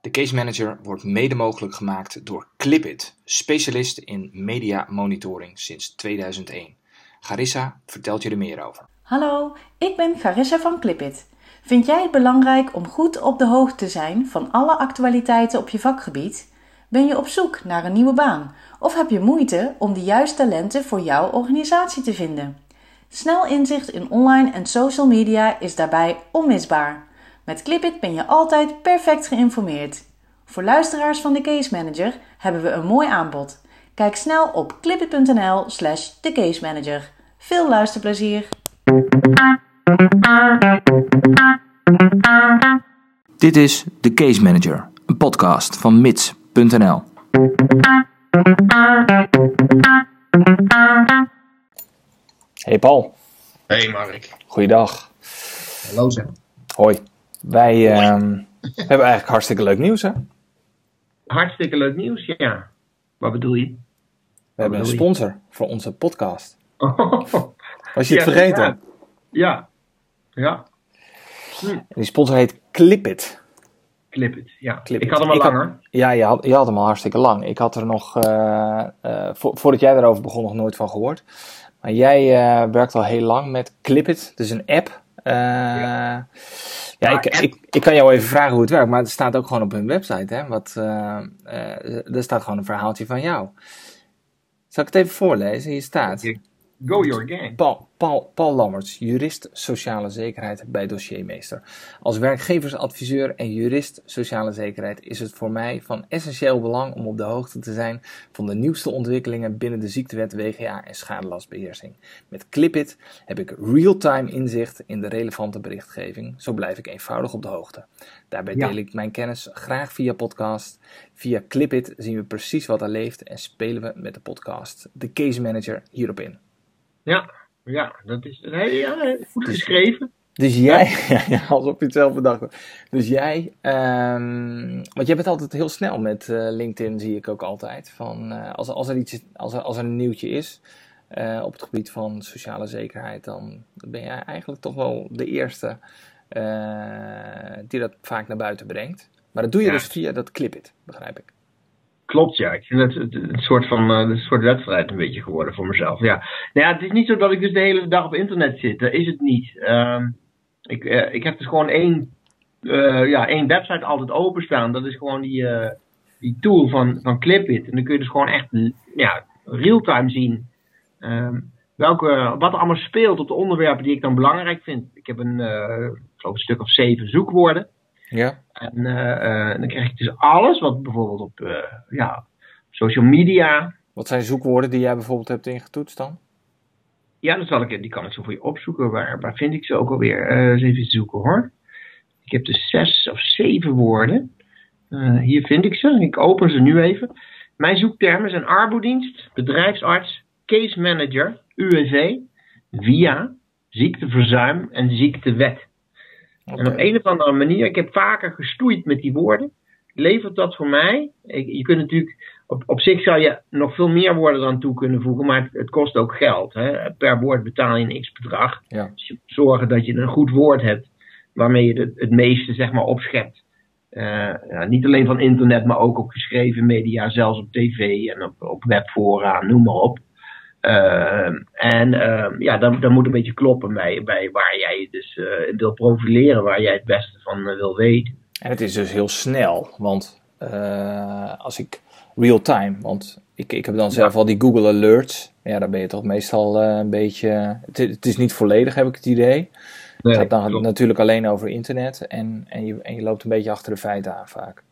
De Case Manager wordt mede mogelijk gemaakt door Clipit, specialist in media monitoring sinds 2001. Garissa vertelt je er meer over. Hallo, ik ben Garissa van Clipit. Vind jij het belangrijk om goed op de hoogte te zijn van alle actualiteiten op je vakgebied? Ben je op zoek naar een nieuwe baan of heb je moeite om de juiste talenten voor jouw organisatie te vinden? Snel inzicht in online en social media is daarbij onmisbaar. Met Clipit ben je altijd perfect geïnformeerd. Voor luisteraars van de Case Manager hebben we een mooi aanbod. Kijk snel op clipit.nl/slash Manager. Veel luisterplezier! Dit is de Case Manager, een podcast van mits.nl. Hey Paul. Hey Mark. Goeiedag. Hallo zeg. Hoi. Wij ehm, hebben eigenlijk hartstikke leuk nieuws, hè? Hartstikke leuk nieuws, ja. Wat bedoel je? We hebben een je? sponsor voor onze podcast. Was je het Ja, vergeten? Ja. Ja. En die sponsor heet Clipit. Clip it. Ja. Clip ik had hem al Ik had- langer. Ja, je had, je had hem al hartstikke lang. Ik had er nog, eh, eh, vo- voordat jij erover begon, nog nooit van gehoord. Maar jij eh, werkt al heel lang met Clipit, dus een app. Eh, ja, Ja, ik, ik, ik kan jou even vragen hoe het werkt, maar het staat ook gewoon op hun website. Hè? Wat, eh, eh, er staat gewoon een verhaaltje van jou. Zal ik het even voorlezen? Hier staat. Go your gang. Paul, Paul, Paul Lammerts, jurist sociale zekerheid bij Dossiermeester. Als werkgeversadviseur en jurist sociale zekerheid is het voor mij van essentieel belang om op de hoogte te zijn van de nieuwste ontwikkelingen binnen de ziektewet WGA en schadelastbeheersing. Met Clipit heb ik real-time inzicht in de relevante berichtgeving. Zo blijf ik eenvoudig op de hoogte. Daarbij Ja. deel ik mijn kennis graag via podcast. Via Clipit zien we precies wat er leeft en spelen we met de podcast, de case manager, hierop in. Ja. Ja, dat is ja, goed geschreven. Dus jij, ja. alsof je het zelf bedacht. Dus jij, ehm, want jij bent altijd heel snel met eh, LinkedIn, zie ik ook altijd. Van, eh, als, als, er iets, als, er, als er een nieuwtje is eh, op het gebied van sociale zekerheid, dan ben jij eigenlijk toch wel de eerste die dat vaak naar buiten brengt. Maar dat doe je Ja. dus via dat Clipit, begrijp ik. Klopt, ja. Ik vind het het- een soort van eh, een soort wedstrijd een beetje geworden voor mezelf. Ja. Nou ja, het is niet zo dat ik dus de hele dag op internet zit. Dat is het niet. Ehm, ik, eh, ik heb dus gewoon één, eh, ja, één website altijd openstaan. Dat is gewoon die, die tool van, van Clipit. En dan kun je dus gewoon echt ja, real-time zien ehm, welke, wat er allemaal speelt op de onderwerpen die ik dan belangrijk vind. Ik heb een, geloof een stuk of zeven zoekwoorden. Ja. En eh, eh, dan krijg ik dus alles wat bijvoorbeeld op eh, ja, social media. Wat zijn zoekwoorden die jij bijvoorbeeld hebt ingetoetst dan? Ja, dat zal ik, die kan ik zo voor je opzoeken. Waar, waar vind ik ze ook alweer? Eens even zoeken hoor. Ik heb dus zes of zeven woorden. Hier vind ik ze. Ik open ze nu even. Mijn zoektermen zijn arbodienst, bedrijfsarts, case manager, UWV, via, ziekteverzuim en ziektewet. En op een of andere manier, ik heb vaker gestoeid met die woorden, levert dat voor mij. Je kunt natuurlijk, op, op zich zou je nog veel meer woorden eraan toe kunnen voegen, maar het, het kost ook geld. Hè? Per woord betaal je een x bedrag. Ja. Dus je moet zorgen dat je een goed woord hebt waarmee je het, het meeste zeg maar opschept. Eh, ja, niet alleen van internet, maar ook op geschreven media, zelfs op tv en op, op webfora, noem maar op. Eh, en eh, ja, dat, dat moet een beetje kloppen bij, bij waar jij je dus eh, wil profileren, waar jij het beste van eh, wil weten. En het is dus heel snel, want eh, als ik real-time, want ik, ik heb dan zelf al die Google Alerts. Ja, daar ben je toch meestal een beetje. Het, het is niet volledig, heb ik het idee. Het gaat dan klopt. natuurlijk alleen over internet en, en, je, en je loopt een beetje achter de feiten aan vaak.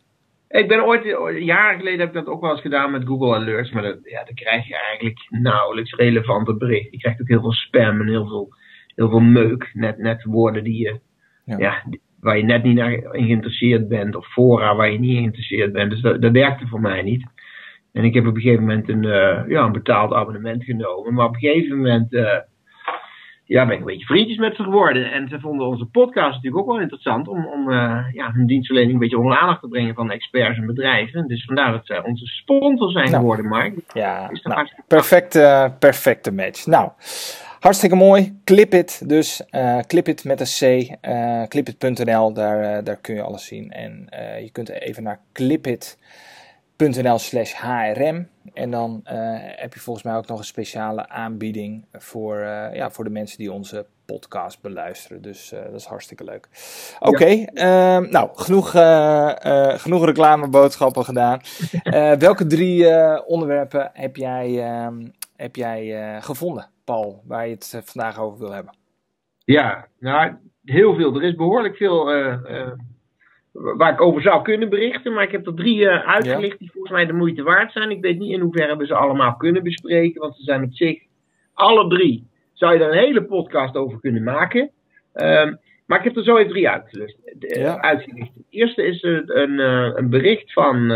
Ik ben ooit, jaren geleden heb ik dat ook wel eens gedaan met Google Alerts, maar dat, ja, dan krijg je eigenlijk nauwelijks relevante berichten. Je krijgt ook heel veel spam en heel veel, heel veel meuk, net, net woorden die je, Ja. waar je net niet naar in geïnteresseerd bent, of fora waar je niet in geïnteresseerd bent. Dus dat, dat werkte voor mij niet. En ik heb op een gegeven moment een, eh, ja, een betaald abonnement genomen, maar op een gegeven moment eh, ja, ben ik een beetje vriendjes met ze geworden. En ze vonden onze podcast natuurlijk ook wel interessant om, om eh, ja, hun dienstverlening een beetje onder de aandacht te brengen van experts en bedrijven. Dus vandaar dat zij onze sponsor zijn Nou. geworden, Mark. Ja, Is nou, hartstikke perfecte, perfecte match. Nou, Hartstikke mooi. Clipit dus. Uh, Clipit met een C. Uh, clipit.nl, daar, daar kun je alles zien. En je kunt even naar clipit.nl slash hrm. En dan heb je volgens mij ook nog een speciale aanbieding voor, ja, voor de mensen die onze podcast beluisteren. Dus dat is hartstikke leuk. Oké, ehm, nou, genoeg, genoeg reclameboodschappen gedaan. welke drie onderwerpen heb jij, ehm, heb jij gevonden? Paul, waar je het eh, vandaag over wil hebben? Ja, nou, heel veel. Er is behoorlijk veel waar ik over zou kunnen berichten. Maar ik heb er drie uh, uitgelicht die volgens mij de moeite waard zijn. Ik weet niet in hoeverre we ze allemaal kunnen bespreken. Want ze zijn op zich, alle drie, zou je daar een hele podcast over kunnen maken. Um, maar ik heb er zo even drie uitgelicht. Ja. uitgelicht. Het eerste is een, een bericht van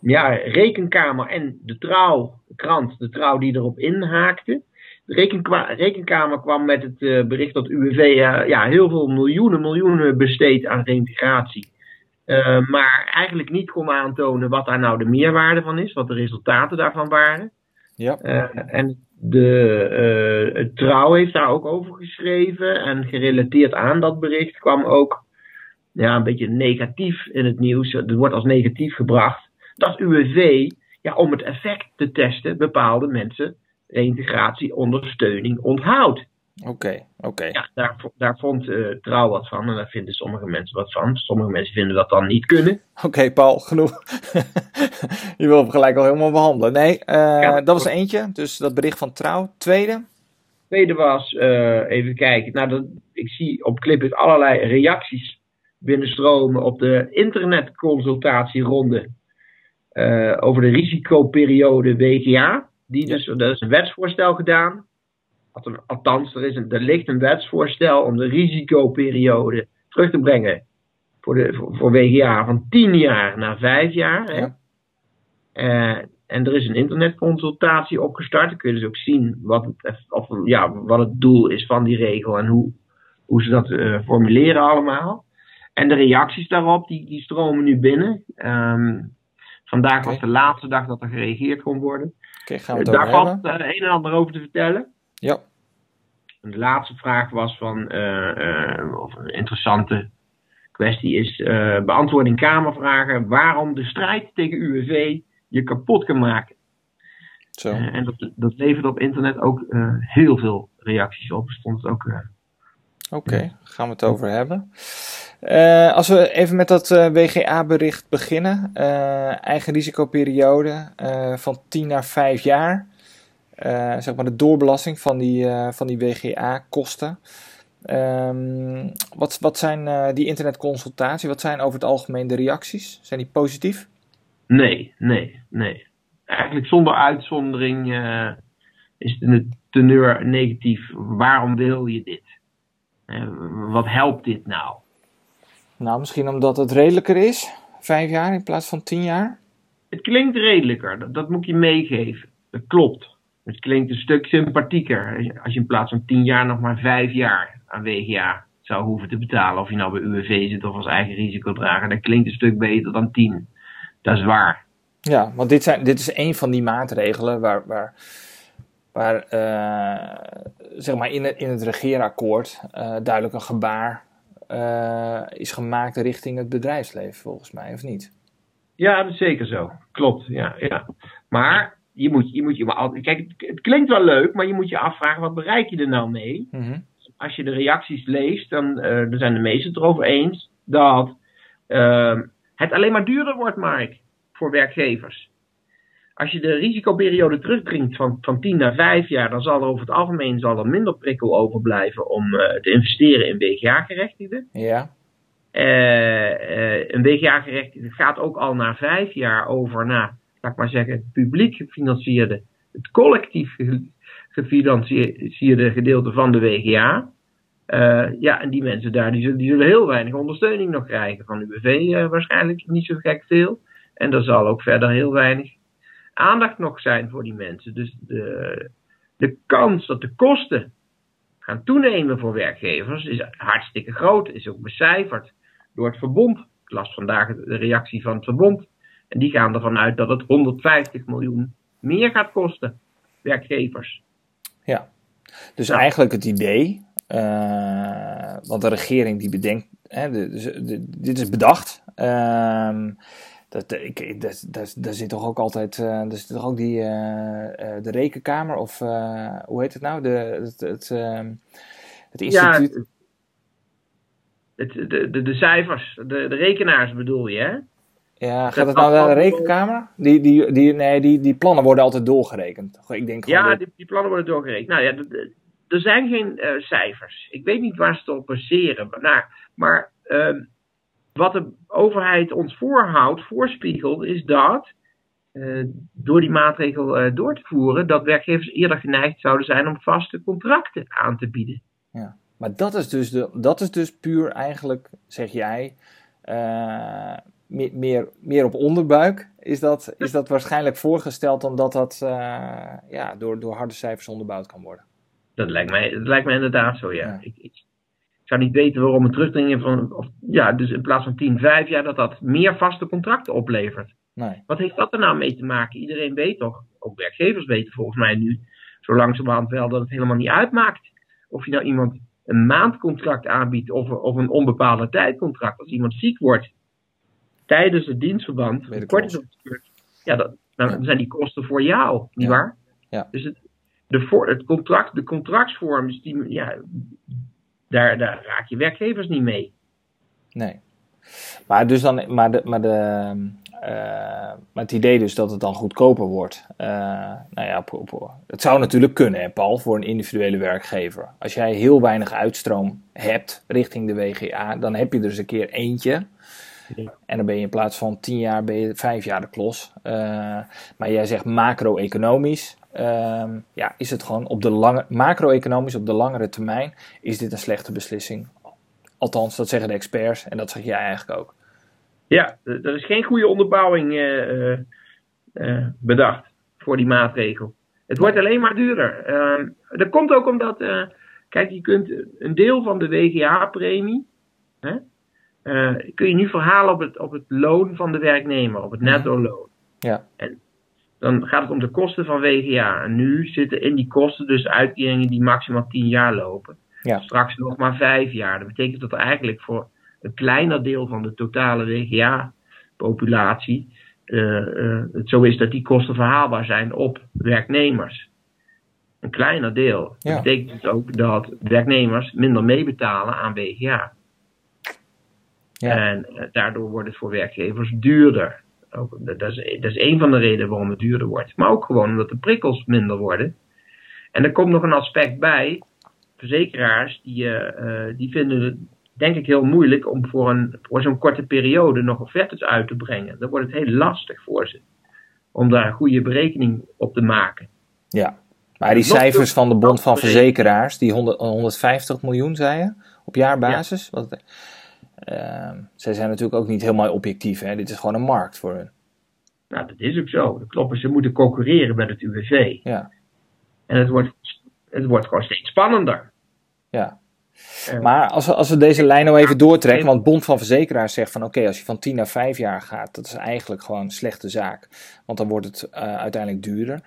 ja, Rekenkamer en de Trouw, de krant, de Trouw die erop inhaakte. Rekenkamer kwam met het uh, bericht dat UWV uh, ja, heel veel miljoenen, miljoenen besteedt aan reintegratie. Uh, maar eigenlijk niet kon aantonen wat daar nou de meerwaarde van is, wat de resultaten daarvan waren. Ja. en de het Trouw heeft daar ook over geschreven. En gerelateerd aan dat bericht kwam ook ja, een beetje negatief in het nieuws. Het wordt als negatief gebracht dat UWV, ja, om het effect te testen, bepaalde mensen reintegratie, ondersteuning onthoudt. Oké, oké. Ja, daar, daar vond uh, Trouw wat van en daar vinden sommige mensen wat van. Sommige mensen vinden dat dan niet kunnen. Oké, Paul, genoeg. je wil hem gelijk al helemaal behandelen. Nee, uh, dat was eentje, dus dat bericht van Trouw. Tweede? Tweede was, uh, even kijken, nou, dat, ik zie op Clipit allerlei reacties binnenstromen op de internetconsultatieronde over de risicoperiode WGA. Die dus, er is een wetsvoorstel gedaan. Althans, er, is een, er ligt een wetsvoorstel om de risicoperiode terug te brengen voor, de, voor, voor WGA van 10 jaar naar 5 jaar. Hè? Uh, en er is een internetconsultatie opgestart. Dan kun je dus ook zien wat het, of, ja, wat het doel is van die regel en hoe, hoe ze dat uh, formuleren allemaal. En de reacties daarop, die, die stromen nu binnen. Um, vandaag okay. was de laatste dag dat er gereageerd kon worden. Okay, gaan we Daar valt uh, een en ander over te vertellen. Ja. de laatste vraag was van, uh, of een interessante kwestie is, beantwoording Kamervragen, waarom de strijd tegen UWV je kapot kan maken. Zo. en dat, dat levert op internet ook heel veel reacties op. Stond het ook Oké, okay, gaan we het over hebben. Uh, als we even met dat uh, WGA-bericht beginnen. Uh, eigen risicoperiode van 10 naar 5 jaar. zeg maar de doorbelasting van die, van die WGA-kosten. Um, wat, wat zijn die internetconsultatie? Wat zijn over het algemeen de reacties? Zijn die positief? Nee, nee, nee. Eigenlijk zonder uitzondering is de teneur negatief. Waarom wil je dit? wat helpt dit nou? Nou, misschien omdat het redelijker is. Vijf jaar in plaats van tien jaar. Het klinkt redelijker, dat, dat moet je meegeven. Dat klopt. Het klinkt een stuk sympathieker. Als je in plaats van tien jaar nog maar vijf jaar aan WGA zou hoeven te betalen. Of je nou bij UWV zit of als eigen risicodrager. Dat klinkt een stuk beter dan tien. Dat is waar. Ja, want dit, zijn, dit is een van die maatregelen waar, waar, waar uh, zeg maar in, het, in het regeerakkoord uh, duidelijk een gebaar uh, is gemaakt richting het bedrijfsleven, volgens mij, of niet? Ja, dat is zeker zo. Klopt, ja. ja. Maar je moet je, moet je maar altijd. Kijk, het, klinkt wel leuk, maar je moet je afvragen: wat bereik je er nou mee? Mm Als je de reacties leest, dan uh, zijn de meesten het erover eens dat uh, het alleen maar duurder wordt, Mark, voor werkgevers. Als je de risicoperiode terugbrengt van, van 10 naar 5 jaar, dan zal er over het algemeen zal er minder prikkel overblijven om uh, te investeren in WGA-gerechtigden. Ja. Uh, uh, een WGA-gerechtigde gaat ook al na 5 jaar over naar, laat ik maar zeggen, het publiek gefinancierde, het collectief gefinancierde gedeelte van de WGA. ja, en die mensen daar, die zullen, die zullen heel weinig ondersteuning nog krijgen van UWV, waarschijnlijk niet zo gek veel. En er zal ook verder heel weinig aandacht nog zijn voor die mensen. Dus de, de kans dat de kosten gaan toenemen voor werkgevers is hartstikke groot. Is ook becijferd door het verbond. Ik las vandaag de reactie van het verbond. En die gaan ervan uit dat het 150 miljoen meer gaat kosten, werkgevers. Ja. Dus eigenlijk het idee, uh, want de regering die bedenkt, hè, de, de, dit is bedacht. Uh, dat, ik, dat, dat, daar zit toch ook altijd, uh, er zit toch ook die, uh, de rekenkamer of hoe heet het nou? De, het, het, ehm, het instituut. Ja, het, de, de, de cijfers, de, de rekenaars bedoel je, hè? Ja, gaat het nou naar de rekenkamer? Die, die, die, nee, die, die plannen worden altijd doorgerekend. Ik denk ja, die, die plannen worden doorgerekend. Nou ja, er zijn geen uh, cijfers. Ik weet niet waar ze het op baseren. Nou, maar uh, wat de overheid ons voorhoudt, voorspiegelt, is dat uh, door die maatregel uh, door te voeren, dat werkgevers eerder geneigd zouden zijn om vaste contracten aan te bieden. Ja, maar dat is dus, de, dat is dus puur eigenlijk, zeg jij, meer, meer, meer op onderbuik. Is dat, is dat waarschijnlijk voorgesteld omdat dat ja, door, door harde cijfers onderbouwd kan worden? Dat lijkt mij, dat lijkt mij inderdaad zo, ja. Ik, ik, zou niet weten waarom een terugdringen van, of, ja, dus in plaats van 10, 5 jaar, dat dat meer vaste contracten oplevert. Nee. Wat heeft dat er nou mee te maken? Iedereen weet toch, ook werkgevers weten volgens mij nu, zo langzamerhand wel, dat het helemaal niet uitmaakt. Of je nou iemand een maandcontract aanbiedt of, of een onbepaalde tijdcontract. Als iemand ziek wordt tijdens het dienstverband, ja, dat, dan zijn die kosten voor jou, niet waar? Ja. Dus het, de, voor, het contract, de contractsvorm, die, ja, daar, daar raak je werkgevers niet mee. Nee. Maar, dus dan, maar, de, maar, de, uh, maar het idee dus dat het dan goedkoper wordt. Uh, nou ja, het zou natuurlijk kunnen, hè, Paul, voor een individuele werkgever. Als jij heel weinig uitstroom hebt richting de WGA, dan heb je er dus een keer eentje. En dan ben je in plaats van tien jaar, ben je vijf jaar de klos. Uh, maar jij zegt macro-economisch. Ehm, ja, is het gewoon op de lange, macro-economisch op de langere termijn, is dit een slechte beslissing. Althans, dat zeggen de experts en dat zeg jij eigenlijk ook. Ja, er is geen goede onderbouwing uh, uh, bedacht voor die maatregel. Het wordt alleen maar duurder. Ehm, dat komt ook omdat, kijk, je kunt een deel van de WGA-premie, kun je nu verhalen op het, op het loon van de werknemer, op het mhm. netto loon. Ja. En dan gaat het om de kosten van WGA. En nu zitten in die kosten dus uitkeringen die maximaal 10 jaar lopen. Ja. Straks nog maar 5 jaar. Dat betekent dat er eigenlijk voor een kleiner deel van de totale WGA-populatie uh, uh, het zo is dat die kosten verhaalbaar zijn op werknemers. Een kleiner deel. Ja. Dat betekent dus ook dat werknemers minder meebetalen aan WGA. Ja. En uh, daardoor wordt het voor werkgevers duurder. Ook, dat, is, dat is een van de redenen waarom het duurder wordt. Maar ook gewoon omdat de prikkels minder worden. En er komt nog een aspect bij. Verzekeraars die, uh, die vinden het denk ik heel moeilijk om voor, een, voor zo'n korte periode nog offertes uit te brengen. Dan wordt het heel lastig voor ze. Om daar een goede berekening op te maken. Ja, maar die cijfers van de Bond van Verzekeraars, die 100, 150 miljoen zei je, op jaarbasis. Ja. Wat, zij zijn natuurlijk ook niet helemaal objectief. Hè? Dit is gewoon een markt voor hun. Nou, dat is ook zo. Dat klopt. Ze moeten concurreren met het UWV. Ja. En het wordt, het wordt gewoon steeds spannender. Ja. maar als we, als we deze lijn nou even doortrekken, want Bond van Verzekeraars zegt van oké, als je van 10 naar 5 jaar gaat, dat is eigenlijk gewoon een slechte zaak. Want dan wordt het uh, uiteindelijk duurder.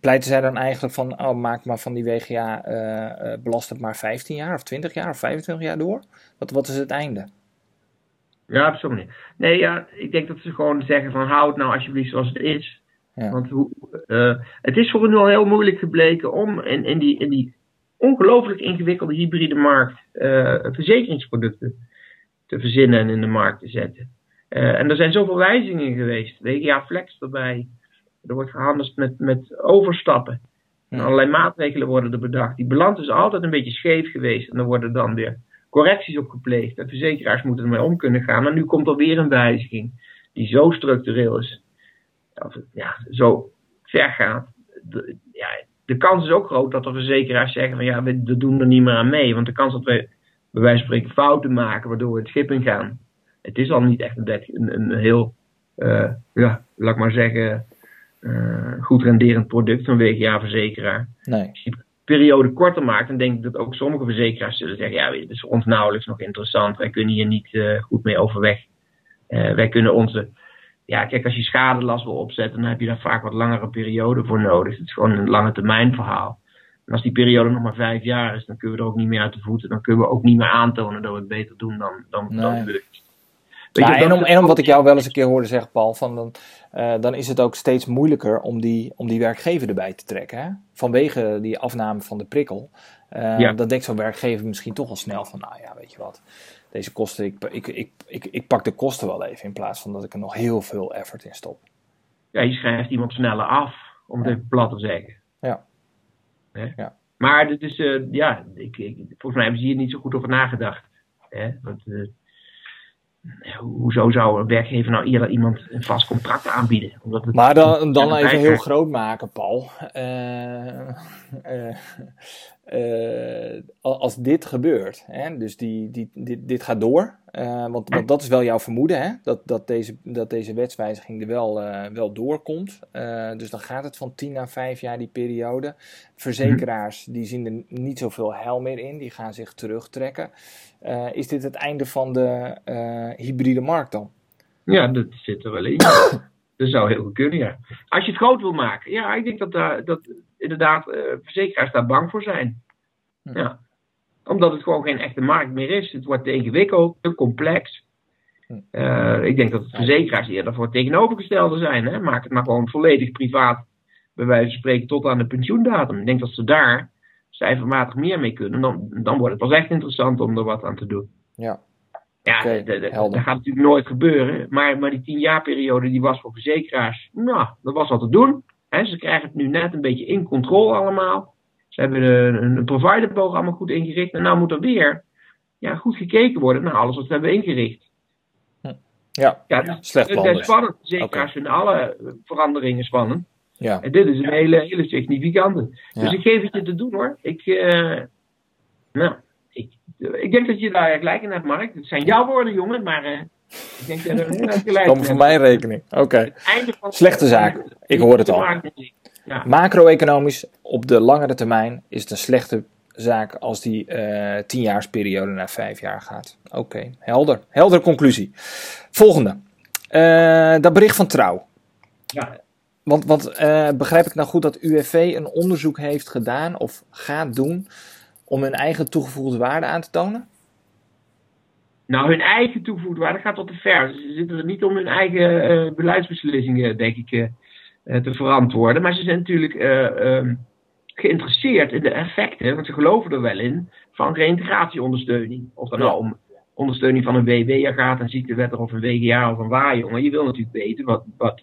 Pleiten zij dan eigenlijk van, oh maak maar van die WGA, uh, uh, belast het maar 15 jaar of 20 jaar of 25 jaar door? Wat, wat is het einde? Ja, op zo'n manier. Nee, ja, ik denk dat ze gewoon zeggen van hou het nou alsjeblieft zoals het is. Ja. Want hoe, uh, het is voor hen al heel moeilijk gebleken om in, in, die, in die ongelooflijk ingewikkelde hybride markt uh, verzekeringsproducten te verzinnen en in de markt te zetten. Uh, en er zijn zoveel wijzigingen geweest. WGA Flex erbij. Er wordt gehandeld met, met overstappen. En allerlei maatregelen worden er bedacht. Die balans is altijd een beetje scheef geweest. En er worden dan weer correcties op gepleegd. De verzekeraars moeten ermee om kunnen gaan. Maar nu komt er weer een wijziging die zo structureel is. Of, ja, zo ver gaat. De, ja, de kans is ook groot dat de verzekeraars zeggen van ja, we, doen er niet meer aan mee. Want de kans dat we bij wijze van spreken fouten maken waardoor we het schip in gaan. Het is al niet echt een, een, heel, uh, ja, laat ik maar zeggen, uh, goed renderend product van WGA-verzekeraar. Nee periode korter maakt, dan denk ik dat ook sommige verzekeraars zullen zeggen: ja, het is voor ons nauwelijks nog interessant. Wij kunnen hier niet uh, goed mee overweg. Uh, wij kunnen onze. Ja, kijk, als je schadelast wil opzetten, dan heb je daar vaak wat langere periode voor nodig. Het is gewoon een lange termijn verhaal. En als die periode nog maar vijf jaar is, dan kunnen we er ook niet meer uit de voeten. Dan kunnen we ook niet meer aantonen dat we het beter doen dan, dan, Nee. dan Ja, je, en, om, en om wat ik jou wel eens een keer hoorde zeggen, Paul, van dan, eh, dan is het ook steeds moeilijker om die, om die werkgever erbij te trekken. Hè? Vanwege die afname van de prikkel. Eh, Ja. Dan denkt zo'n werkgever misschien toch al snel van, nou ja, weet je wat. Deze kosten, ik, ik, ik, ik, ik pak de kosten wel even in plaats van dat ik er nog heel veel effort in stop. ja, je schrijft iemand sneller af, om het even plat te zeggen. Ja. Hè? Ja. Maar dit is, eh, ja, ik, ik, volgens mij hebben ze hier niet zo goed over nagedacht. Hè? Want, hoezo zou een werkgever nou eerder iemand een vast contract aanbieden? Omdat het, Maar dan, dan even heel groot maken, Paul. Eh, eh, als dit gebeurt, hè, dus die, die, dit, dit gaat door, eh, want, want dat is wel jouw vermoeden, hè, dat, dat, deze, dat deze wetswijziging er wel, eh, wel doorkomt. Dus dan gaat het van 10 naar 5 jaar die periode. Verzekeraars die zien er niet zoveel heil meer in, die gaan zich terugtrekken. Is dit het einde van de hybride markt dan? Ja, dat zit er wel in. dat zou heel goed kunnen, ja. Als je het groot wil maken, ja, ik denk dat, daar dat inderdaad eh, verzekeraars daar bang voor zijn. Hm. Ja. Omdat het gewoon geen echte markt meer is. Het wordt te ingewikkeld, te complex. Hm. Eh, ik denk dat het verzekeraars eerder voor het tegenovergestelde zijn. Hè? Maak het maar gewoon volledig privaat, bij wijze van spreken, tot aan de pensioendatum. Ik denk dat ze daar cijfermatig meer mee kunnen. Dan, dan wordt het pas echt interessant om er wat aan te doen. Ja. Ja, de- de- dat gaat natuurlijk nooit gebeuren. Maar, maar die tien jaar periode die was voor verzekeraars, nou, dat was wat te doen. Hè, ze krijgen het nu net een beetje in controle allemaal. Ze hebben een, een providerprogramma goed ingericht. En nou moet er weer ja, goed gekeken worden naar alles wat we hebben ingericht. Ja, Ja, dus, slecht het is dus. spannend. Verzekeraars Oké. vinden alle veranderingen spannend. Ja, En dit is een hele, hele significante. Ja. Dus ik geef het je te doen hoor. Ik, eh, nou, ik, ik denk dat je daar gelijk in hebt, Mark. Het zijn jouw woorden, jongen, maar eh, ik denk dat er in komen voor mijn rekening. Oké. Slechte zaak. Ik hoor het al. Ja. Macro-economisch, op de langere termijn, is het een slechte zaak als die eh tienjaarsperiode naar vijf jaar gaat. Oké, helder. Heldere conclusie. Volgende. Eh, dat bericht van Trouw. Ja. Want, want eh, begrijp ik nou goed dat UWV een onderzoek heeft gedaan of gaat doen om hun eigen toegevoegde waarde aan te tonen? Nou, hun eigen toegevoegde waarde gaat tot te ver. Ze zitten er niet om hun eigen eh, beleidsbeslissingen, denk ik, eh, eh, te verantwoorden. Maar ze zijn natuurlijk eh, ehm, geïnteresseerd in de effecten, want ze geloven er wel in, van reïntegratieondersteuning. Of dat Ja. nou om ondersteuning van een WW'er gaat, een ziektewetter of een WGA of een waarjongen. Je wil natuurlijk weten wat, wat,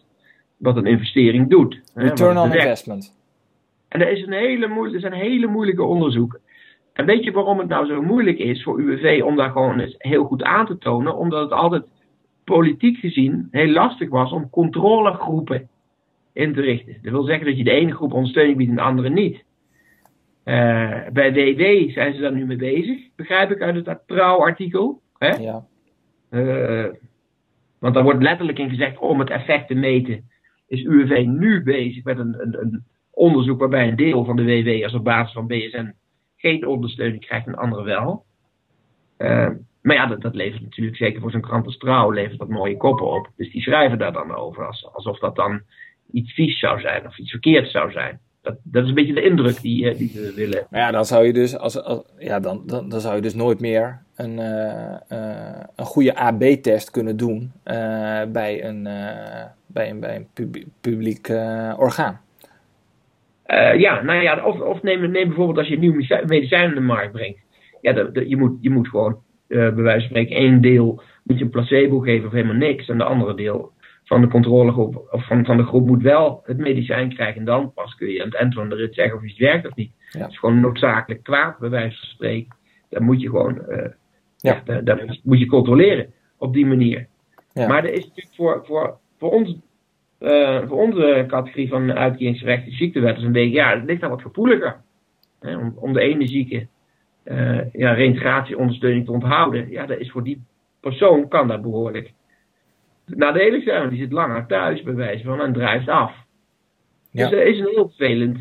wat een investering doet. Return on investment. En er, is een hele moeilijke, er zijn hele moeilijke onderzoeken. En weet je waarom het nou zo moeilijk is voor UWV om daar gewoon eens heel goed aan te tonen? Omdat het altijd politiek gezien heel lastig was om controlegroepen in te richten. Dat wil zeggen dat je de ene groep ondersteuning biedt en de andere niet. Eh, bij WW zijn ze daar nu mee bezig, begrijp ik uit het trouwartikel. Hè? Ja. Eh, want daar wordt letterlijk in gezegd, om het effect te meten, is UWV nu bezig met een, een, een onderzoek waarbij een deel van de WW'ers op basis van BSN geen ondersteuning krijgt en andere wel. Eh, maar ja, dat, dat levert natuurlijk, zeker voor zo'n krant als Trouw, levert dat mooie koppen op. Dus die schrijven daar dan over, als, alsof dat dan iets vies zou zijn of iets verkeerds zou zijn. Dat, dat is een beetje de indruk die, eh, die we willen. Maar ja, dan zou je dus, als, als, ja, dan, dan, zou je dus nooit meer een, eh, eh, een goede AB-test kunnen doen bij een, bij een, bij een pub- publiek orgaan. Eh, ja, nou ja, of, of neem, neem bijvoorbeeld als je een nieuw medici- medicijn in de markt brengt. Ja, dat, dat- je, moet, je moet gewoon, eh, bij wijze van spreken, één deel moet je een placebo geven of helemaal niks. En de andere deel van de controlegroep of van, van de groep moet wel het medicijn krijgen. En dan pas kun je aan het eind van de rit zeggen of iets werkt of niet. Ja. Het is gewoon noodzakelijk kwaad, bij wijze van spreken. Dan moet je gewoon, eh, Ja. moet- moet je controleren op die manier. Ja. Maar er is natuurlijk voor, voor, voor ons eh, voor onze categorie van uitkeringsrechten ziektewet is een beetje, ja, het ligt daar wat gevoeliger. Hè, om, om de ene zieke eh ja, reïntegratieondersteuning te onthouden. Ja, dat is voor die persoon kan dat behoorlijk nadelig zijn. Want die zit langer thuis, bij wijze van, en drijft af. Ja. Dus dat is een heel vervelend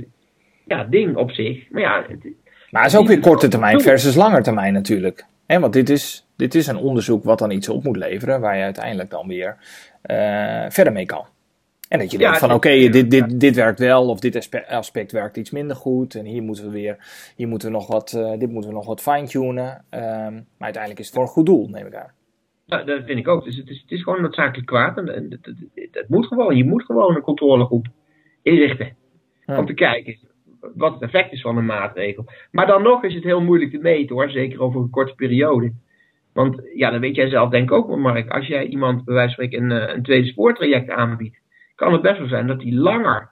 ja, ding op zich. Maar ja, het- Maar het is ook weer korte termijn versus lange termijn natuurlijk. Hè, want dit is, dit is een onderzoek wat dan iets op moet leveren, waar je uiteindelijk dan weer eh, verder mee kan. En dat je Ja, denkt van oké, dit, dit, dit werkt wel of dit aspe- aspect werkt iets minder goed. En hier moeten we weer, hier moeten we nog wat, eh, dit moeten we nog wat fine-tunen. Ehm, maar uiteindelijk is het voor een goed doel, neem ik aan. Dat vind ik ook. Dus het is, het is gewoon noodzakelijk kwaad. En, en het, het- het- het moet gewoon. Je moet gewoon een controlegroep inrichten. Ja. Om te kijken wat het effect is van een maatregel. Maar dan nog is het heel moeilijk te meten hoor. Zeker over een korte periode. Want ja, dat weet jij zelf denk ik ook wel Mark. Als jij iemand bij wijze van spreken een, eh, een tweede spoortraject aanbiedt. Kan het best wel zijn dat die langer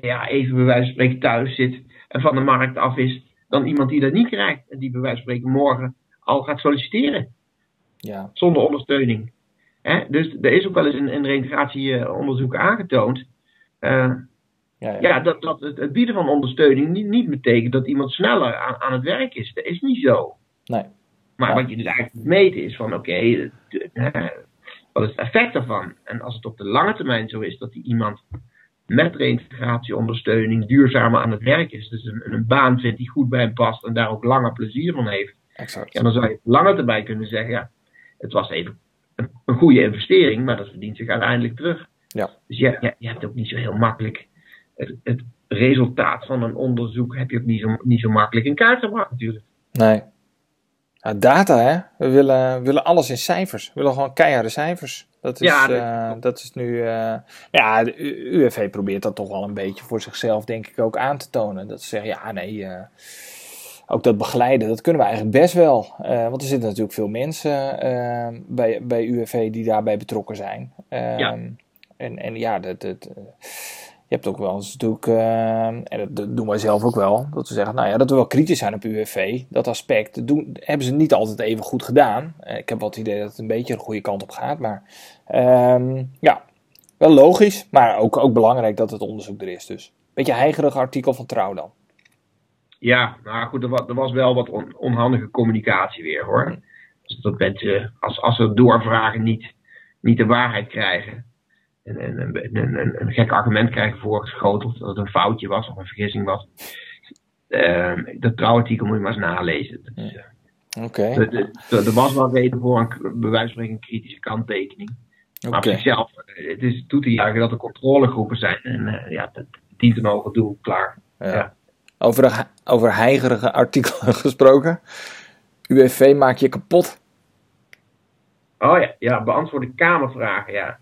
ja, even bij wijze van spreken thuis zit. En van de markt af is. Dan iemand die dat niet krijgt. En die bij wijze van spreken morgen al gaat solliciteren Ja, zonder ondersteuning. Hè? Dus er is ook wel eens in, in reintegratieonderzoek aangetoond. eh, ja, ja. ja, dat, dat het, het bieden van ondersteuning niet, niet betekent dat iemand sneller aan, aan het werk is. Dat is niet zo. Nee. Maar wat je dus eigenlijk moet meten is van oké, wat is het effect daarvan? En als het op de lange termijn zo is dat die iemand met reïntegratieondersteuning duurzamer aan het werk is. Dus een, een baan vindt die goed bij hem past en daar ook langer plezier van heeft. exact. Ja, dan zou je op lange termijn kunnen zeggen, ja, het was even een, een goede investering, maar dat verdient zich uiteindelijk terug. Ja. Dus je, je, je hebt ook niet zo heel makkelijk het, het resultaat van een onderzoek heb je ook niet zo, niet zo makkelijk in kaart gebracht natuurlijk. Nee. Data, hè? We willen, we willen alles in cijfers. We willen gewoon keiharde cijfers. Dat is, Ja, dat- eh, dat is nu. eh, ja, de UFV probeert dat toch wel een beetje voor zichzelf, denk ik, ook aan te tonen. Dat ze zeggen, ja, nee. eh, ook dat begeleiden, dat kunnen we eigenlijk best wel. Want er zitten natuurlijk veel mensen bij, bij UFV die daarbij betrokken zijn. Ehm, Ja. En, en ja, dat, dat, je hebt ook wel eens natuurlijk, eh, en dat, doen wij zelf ook wel, dat we zeggen, nou ja, dat we wel kritisch zijn op UWV. Dat aspect doen, hebben ze niet altijd even goed gedaan. Eh, ik heb wel het idee dat het een beetje de goede kant op gaat, maar ehm, ja, wel logisch, maar ook, ook belangrijk dat het onderzoek er is. Dus beetje heigerig artikel van Trouw dan. Ja, nou goed, er was, er was wel wat on- onhandige communicatie weer hoor. Dus dat mensen, als, als ze doorvragen, niet, niet de waarheid krijgen. En, en, en, en- en een gek argument krijgen voorgeschoteld dat het een foutje was of een vergissing was. Ehm, dat trouwartikel moet je maar eens nalezen. Eh, Oké, er- was wel reden voor een, bij wijze van spreken een kritische kanttekening. Maar op oké. zichzelf, eh, het is toe te juichen dat er controlegroepen zijn. En eh, ja, dat dient een hoger doel, klaar. Ja. Ja. Over, de, over heigerige artikelen gesproken. UWV maak je kapot. Oh ja, ja, beantwoorden kamervragen, ja.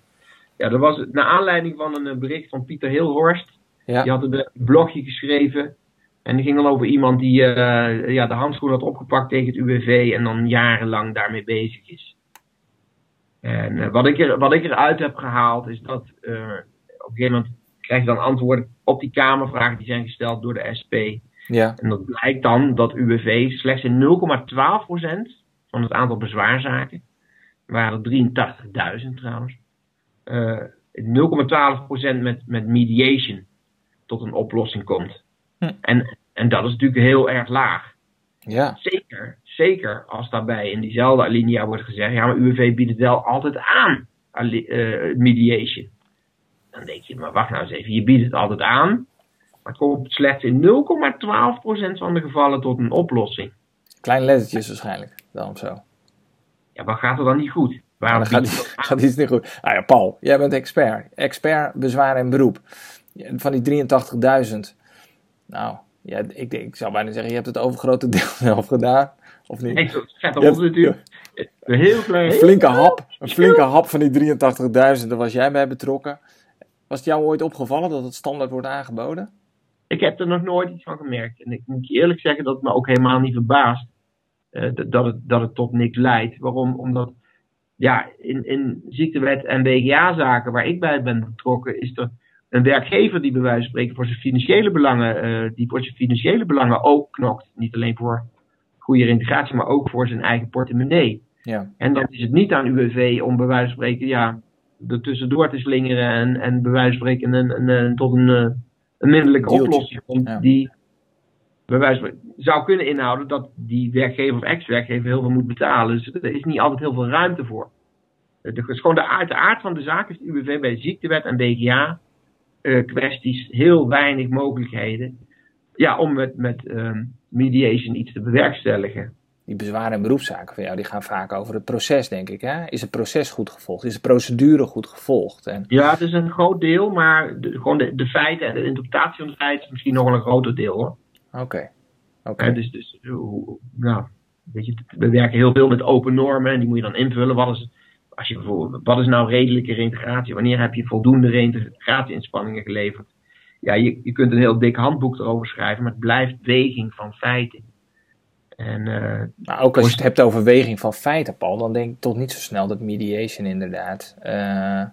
Ja, dat was naar aanleiding van een eh, bericht van Pieter Hilhorst. Die had een blogje geschreven. En die ging dan over iemand die eh, ja, de handschoen had opgepakt tegen het UWV en dan jarenlang daarmee bezig is. En eh, wat, ik er, wat ik eruit heb gehaald is dat eh, op een gegeven moment krijg je dan antwoorden op die kamervragen die zijn gesteld door de SP. ja, En dat blijkt dan dat UWV slechts in 0,12% van het aantal bezwaarzaken, waren er 83.000 trouwens, eh 0,12% met, met mediation tot een oplossing komt. Hm. En, en dat is natuurlijk heel erg laag. ja, Zeker, zeker als daarbij in diezelfde alinea wordt gezegd, ja maar UWV biedt het wel altijd aan, eh, mediation. Dan denk je, maar wacht nou eens even, je biedt het altijd aan, maar het komt slechts in 0,12% van de gevallen tot een oplossing. kleine lettertjes waarschijnlijk. Dan of zo. Ja, wat gaat er dan niet goed? Waarom Dan gaat, het aan? gaat iets niet goed. Nou ja, Paul, jij bent expert. Expert bezwaar en beroep. Van die 83.000. Nou, ja, ik, ik zou bijna zeggen, je hebt het overgrote deel zelf gedaan. Of niet? Nee, dat gaat ons natuurlijk. Een heel klein. Een heel flinke hap, een flinke hap van die 83.000, daar was jij bij betrokken. Was het jou ooit opgevallen dat het standaard wordt aangeboden? Ik heb er nog nooit iets van gemerkt. En ik moet je eerlijk zeggen dat het me ook helemaal niet verbaast eh, dat, het, dat het tot niks leidt. Waarom? Omdat ja, in, in ziektewet en BGA-zaken waar ik bij ben betrokken, is er een werkgever die bij wijze van spreken voor zijn financiële belangen, eh, die voor zijn financiële belangen ook knokt. Niet alleen voor goede integratie, maar ook voor zijn eigen portemonnee. Ja, En dan is het niet aan UWV om bij wijze van spreken ja, er tussendoor te slingeren en, en bij wijze van spreken een, een, een- tot een, eh, een minderlijke Deeltje. oplossing komt Ja. die bij wijze van spreken zou kunnen inhouden dat die werkgever of ex-werkgever heel veel moet betalen. Dus er is niet altijd heel veel ruimte voor. Het is gewoon de aard, de aard van de zaak is de UWV bij ziektewet en BGA eh, kwesties heel weinig mogelijkheden ja, om met, met ehm, mediation iets te bewerkstelligen. die bezwaren en beroepszaken van jou, die gaan vaak over het proces, denk ik. Hè? Is het proces goed gevolgd? Is de procedure goed gevolgd? En... Ja, het is een groot deel, maar de, gewoon de, de feiten en de interpretatie van de feiten is misschien nog wel een groter deel hoor. Oké. Okay. dus, dus nou, weet je, we werken heel veel met open normen en die moet je dan invullen. Wat is, als je bijvoorbeeld, wat is nou redelijke reintegratie? Wanneer heb je voldoende reintegratie-inspanningen geleverd? Ja, je, je kunt een heel dik handboek erover schrijven, maar het blijft weging van feiten. En, uh, maar ook als je het hebt over weging van feiten, Paul, dan denk ik toch niet zo snel dat mediation inderdaad. Uh,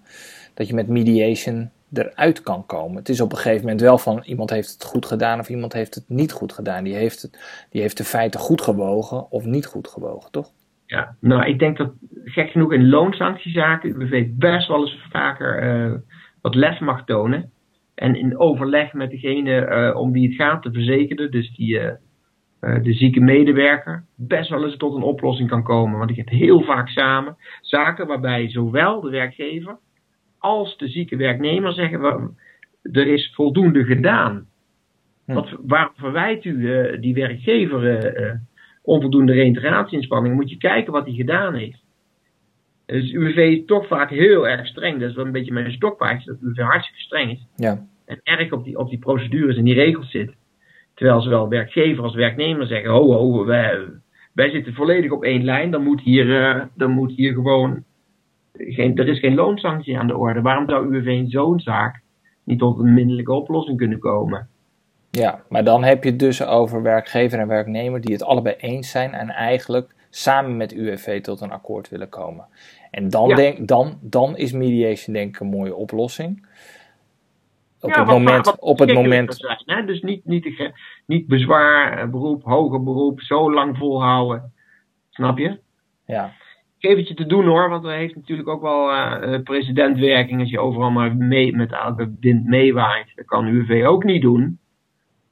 dat je met mediation eruit kan komen. Het is op een gegeven moment wel van iemand heeft het goed gedaan of iemand heeft het niet goed gedaan. Die heeft, het, die heeft de feiten goed gewogen of niet goed gewogen, toch? Ja, nou ik denk dat gek genoeg in loonsanctiezaken UWV best wel eens vaker uh, wat lef mag tonen. En in overleg met degene om wie het gaat, de verzekerde, dus die uh, de zieke medewerker best wel eens tot een oplossing kan komen. Want ik heb heel vaak samen zaken waarbij zowel de werkgever als de zieke werknemer zeggen: er is voldoende gedaan. Hm. Wat, waarom verwijt u die werkgever onvoldoende reintegratieinspanning? Moet je kijken wat hij gedaan heeft. Dus UWV is toch vaak heel erg streng. Dat is wel een beetje mijn stokpaardje, dat UWV hartstikke streng is. Ja. En erg op die, op die procedures en die regels zit. Terwijl zowel werkgever als werknemer zeggen: ho, ho, wij, wij zitten volledig op één lijn. Dan moet hier, uh, dan moet hier gewoon. Geen, er is geen loonsanctie aan de orde. Waarom zou UWV in zo'n zaak niet tot een minderlijke oplossing kunnen komen? Ja, maar dan heb je het dus over werkgever en werknemer die het allebei eens zijn en eigenlijk samen met UWV tot een akkoord willen komen. En dan, ja. denk, dan, dan is mediation denk ik een mooie oplossing op ja, het moment. Wat op het moment. Zijn, hè? Dus niet, niet, niet bezwaar, eh, beroep, hoger beroep, zo lang volhouden. Snap je? Ja. Geef het je te doen hoor, want dat heeft natuurlijk ook wel uh, presidentwerking als je overal maar mee, met elke wind meewaait. Dat kan UWV ook niet doen.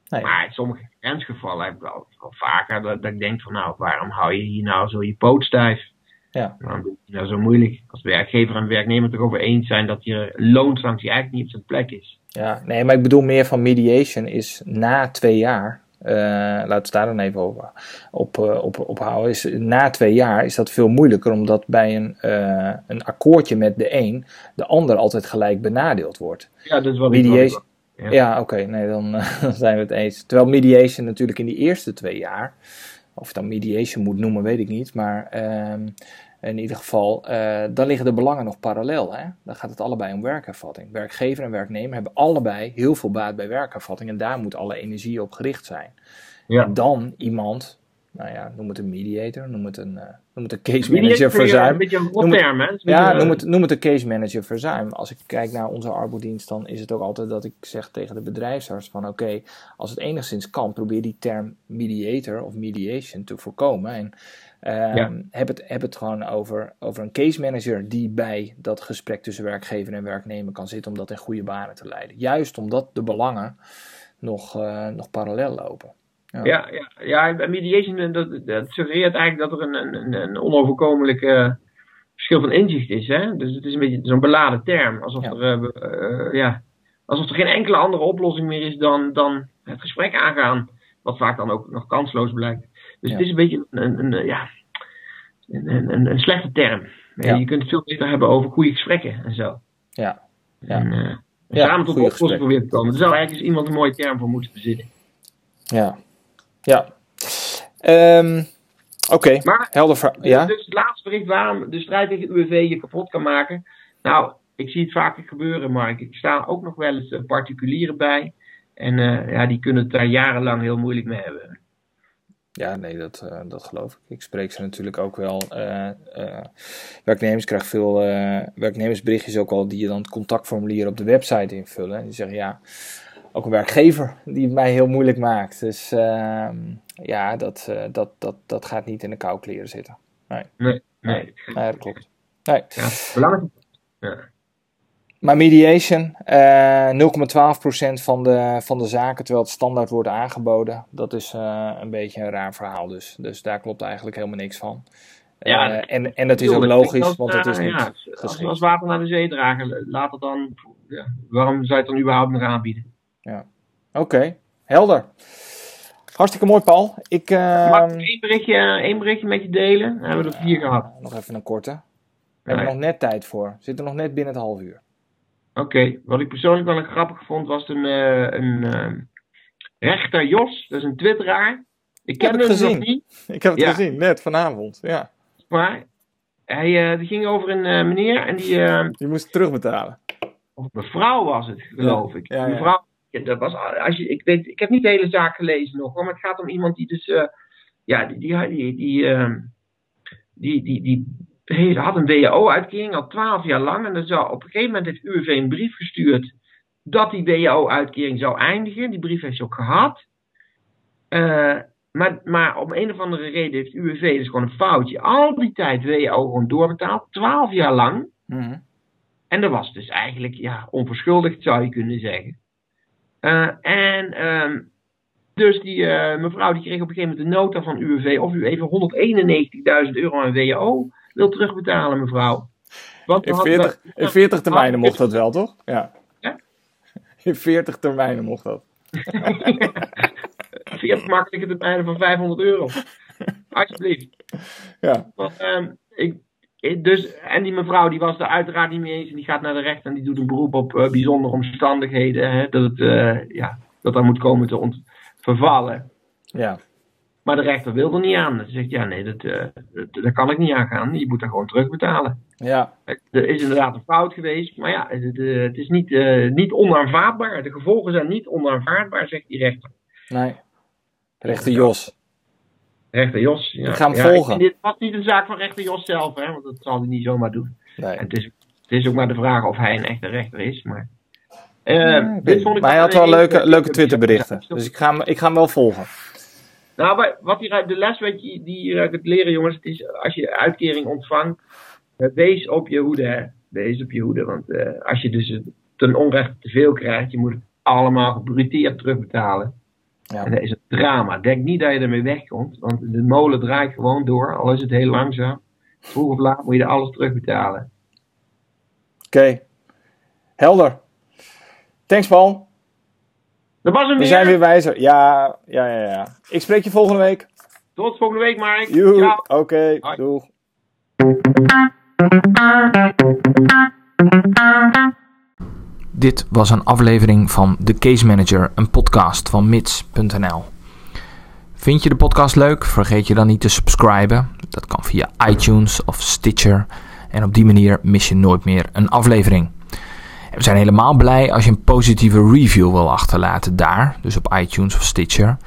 Nee. Maar in sommige grensgevallen heb ik wel, wel vaker dat, dat, ik denk van nou, waarom hou je hier nou zo je poot stijf? Ja. Dan doe je nou zo moeilijk. Als werkgever en werknemer het erover eens zijn dat je loonsanctie eigenlijk niet op zijn plek is. Ja, nee, maar ik bedoel meer van mediation is na twee jaar. Uh, laten we het daar dan even over, op, uh, op, op houden. Is, na twee jaar is dat veel moeilijker, omdat bij een, uh, een akkoordje met de een de ander altijd gelijk benadeeld wordt. Ja, dat is wat mediation. Ja, ja oké, okay, nee, dan, dan zijn we het eens. Terwijl mediation natuurlijk in die eerste twee jaar, of je dan mediation moet noemen, weet ik niet, maar ehm, in ieder geval, uh, dan liggen de belangen nog parallel. Hè? Dan gaat het allebei om werkervatting. Werkgever en werknemer hebben allebei heel veel baat bij werkervatting en daar moet alle energie op gericht zijn. Ja. En dan iemand, nou ja, noem het een mediator, noem het een, uh, noem het een case manager verzuim. Een beetje een rot term, hè? Ja, noem het, noem het een case manager verzuim. Als ik kijk naar onze arbodienst, dan is het ook altijd dat ik zeg tegen de bedrijfsarts van oké, okay, als het enigszins kan, probeer die term mediator of mediation te voorkomen. En ja. heb, het, heb het gewoon over, over een case manager die bij dat gesprek tussen werkgever en werknemer kan zitten om dat in goede banen te leiden. Juist omdat de belangen nog, uh, nog parallel lopen. Ja, ja, ja, ja mediation dat, dat suggereert eigenlijk dat er een, een, een onoverkomelijk uh, verschil van inzicht is. Hè? Dus het is een beetje zo'n beladen term. Alsof, ja. er, uh, ja, alsof er geen enkele andere oplossing meer is dan, dan het gesprek aangaan. Wat vaak dan ook nog kansloos blijkt. Dus ja. het is een beetje een, een, een ja, een, een, een, slechte term. Ja. Je kunt het veel beter hebben over goede gesprekken en zo. Ja. ja. En, uh, ja, samen tot een oplossing proberen te komen. Er zou eigenlijk eens iemand een mooie term voor moeten bezitten. Ja. Ja. Um, Oké, okay. helder. Ja? Dus het laatste bericht waarom de strijd tegen UWV je kapot kan maken. Nou, ik zie het vaker gebeuren, Mark. Ik sta ook nog wel eens particulieren bij. En uh, ja, die kunnen het daar jarenlang heel moeilijk mee hebben. Ja, nee, dat, uh, dat geloof ik. Ik spreek ze natuurlijk ook wel. Uh, uh, werknemers krijgen veel werknemersberichtjes ook al die je dan het contactformulier op de website invullen. En die zeggen ja, ook een werkgever die het mij heel moeilijk maakt. Dus ehm, ja, dat, dat, dat, dat gaat niet in de kou kleren zitten. Nee, nee, nee. nee dat klopt. Nee. Ja, belangrijk. Ja. Maar mediation, uh, 0,12% van de, van de zaken, terwijl het standaard wordt aangeboden, dat is uh, een beetje een raar verhaal dus. Dus daar klopt eigenlijk helemaal niks van. Ja, en, en dat is ook logisch, als, want het is niet ja, als, als water naar de zee dragen, laat het dan, ja, waarom zou je het dan überhaupt nog aanbieden? Ja, oké, okay. helder. Hartstikke mooi, Paul. Ik, uh, Mag ik één berichtje, één berichtje met je delen? Dan hebben we er vier gehad. Nog even een korte. We hebben nog net tijd voor. We zitten nog net binnen het half uur. Oké, wat ik persoonlijk wel een grappig vond was een, uh, een uh, rechter Jos, dat is een twitteraar. Ik ken hem gezien. nog niet. Ik heb het Ja. gezien, net vanavond. Ja. Maar hij uh, die ging over een uh, meneer en die. Die moest terugbetalen. of mevrouw was het, geloof ik. Ja, ja. Mevrouw, dat was, als je, ik, weet, ik heb niet de hele zaak gelezen nog, hoor, maar het gaat om iemand die dus. eh, ja, die, die, die, die, ehm, die, die, die, die had een WO-uitkering al twaalf jaar lang. En dan zou op een gegeven moment heeft UWV een brief gestuurd dat die WO-uitkering zou eindigen. Die brief heeft ze ook gehad. Eh, maar, maar om een of andere reden heeft UWV dus gewoon een foutje. Al die tijd WO gewoon doorbetaald. Twaalf jaar lang. Mhm. En dat was dus eigenlijk ja, onverschuldigd, zou je kunnen zeggen. Eh, en ehm, dus die eh, mevrouw die kreeg op een gegeven moment een nota van UWV of u even 191.000 euro aan WO wil terugbetalen, mevrouw. Want In hadden- 40, in 40 termijnen mocht dat wel, toch? Ja. Ja? In 40 termijnen mocht dat. 40 makkelijke termijnen van 500 euro. Alsjeblieft. Ja. Want, ehm, ik- dus, en die mevrouw die was er uiteraard niet mee eens. En die gaat naar de rechter en die doet een beroep op eh, bijzondere omstandigheden. Hè, dat, het, eh, ja, dat er moet komen te vervallen. Ja. Maar de rechter wil er niet aan. Ze zegt, ja nee, dat, eh, dat, daar kan ik niet aan gaan. Je moet dat gewoon terugbetalen. Ja. Er is inderdaad een fout geweest. Maar ja, het, eh, het is niet, eh, niet onaanvaardbaar. De gevolgen zijn niet onaanvaardbaar, zegt die rechter. Nee. Rechter Jos. Rechter Jos. Ja. Ik ga hem Ja, volgen. Dit was niet een zaak van rechter Jos zelf, hè, want dat zal hij niet zomaar doen. Nee. En het is, het is ook maar de vraag of hij een echte rechter is. Maar, eh, Ja, dit vond ik maar hij had wel een leuke, leuke Twitterberichten. Dus ik ga, hem, ik ga hem wel volgen. Nou, wat hier uit de les weet je, die hier uit het leren, jongens, het is als je uitkering ontvangt, eh, wees op je hoede, hè. Wees op je hoede, want eh, als je dus ten onrechte te veel krijgt, je moet het allemaal gebruteerd terugbetalen. Ja. En dat is een drama. Denk niet dat je ermee wegkomt, want de molen draait gewoon door, al is het heel langzaam. Vroeg of laat moet je er alles terugbetalen. Oké. Helder. Thanks, Paul. Dat was hem We weer. zijn weer wijzer. Ja, ja, ja, ja. Ik spreek je volgende week. Tot volgende week, Mark. Ciao. Oké. Doeg. Dit was een aflevering van The Case Manager, een podcast van mits.nl. Vind je de podcast leuk? Vergeet je dan niet te subscriben. Dat kan via iTunes of Stitcher. En op die manier mis je nooit meer een aflevering. We zijn helemaal blij als je een positieve review wil achterlaten daar, dus op iTunes of Stitcher.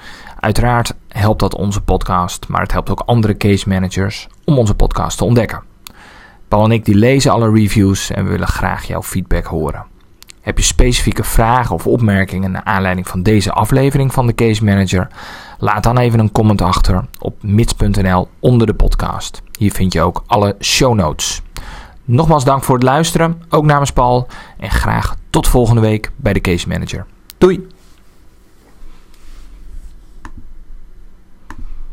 Uiteraard helpt dat onze podcast, maar het helpt ook andere case managers om onze podcast te ontdekken. Paul en ik die lezen alle reviews en we willen graag jouw feedback horen. Heb je specifieke vragen of opmerkingen naar aanleiding van deze aflevering van de Case Manager? Laat dan even een comment achter op mits.nl onder de podcast. Hier vind je ook alle show notes. Nogmaals dank voor het luisteren, ook namens Paul. En graag tot volgende week bij de Case Manager. Doei!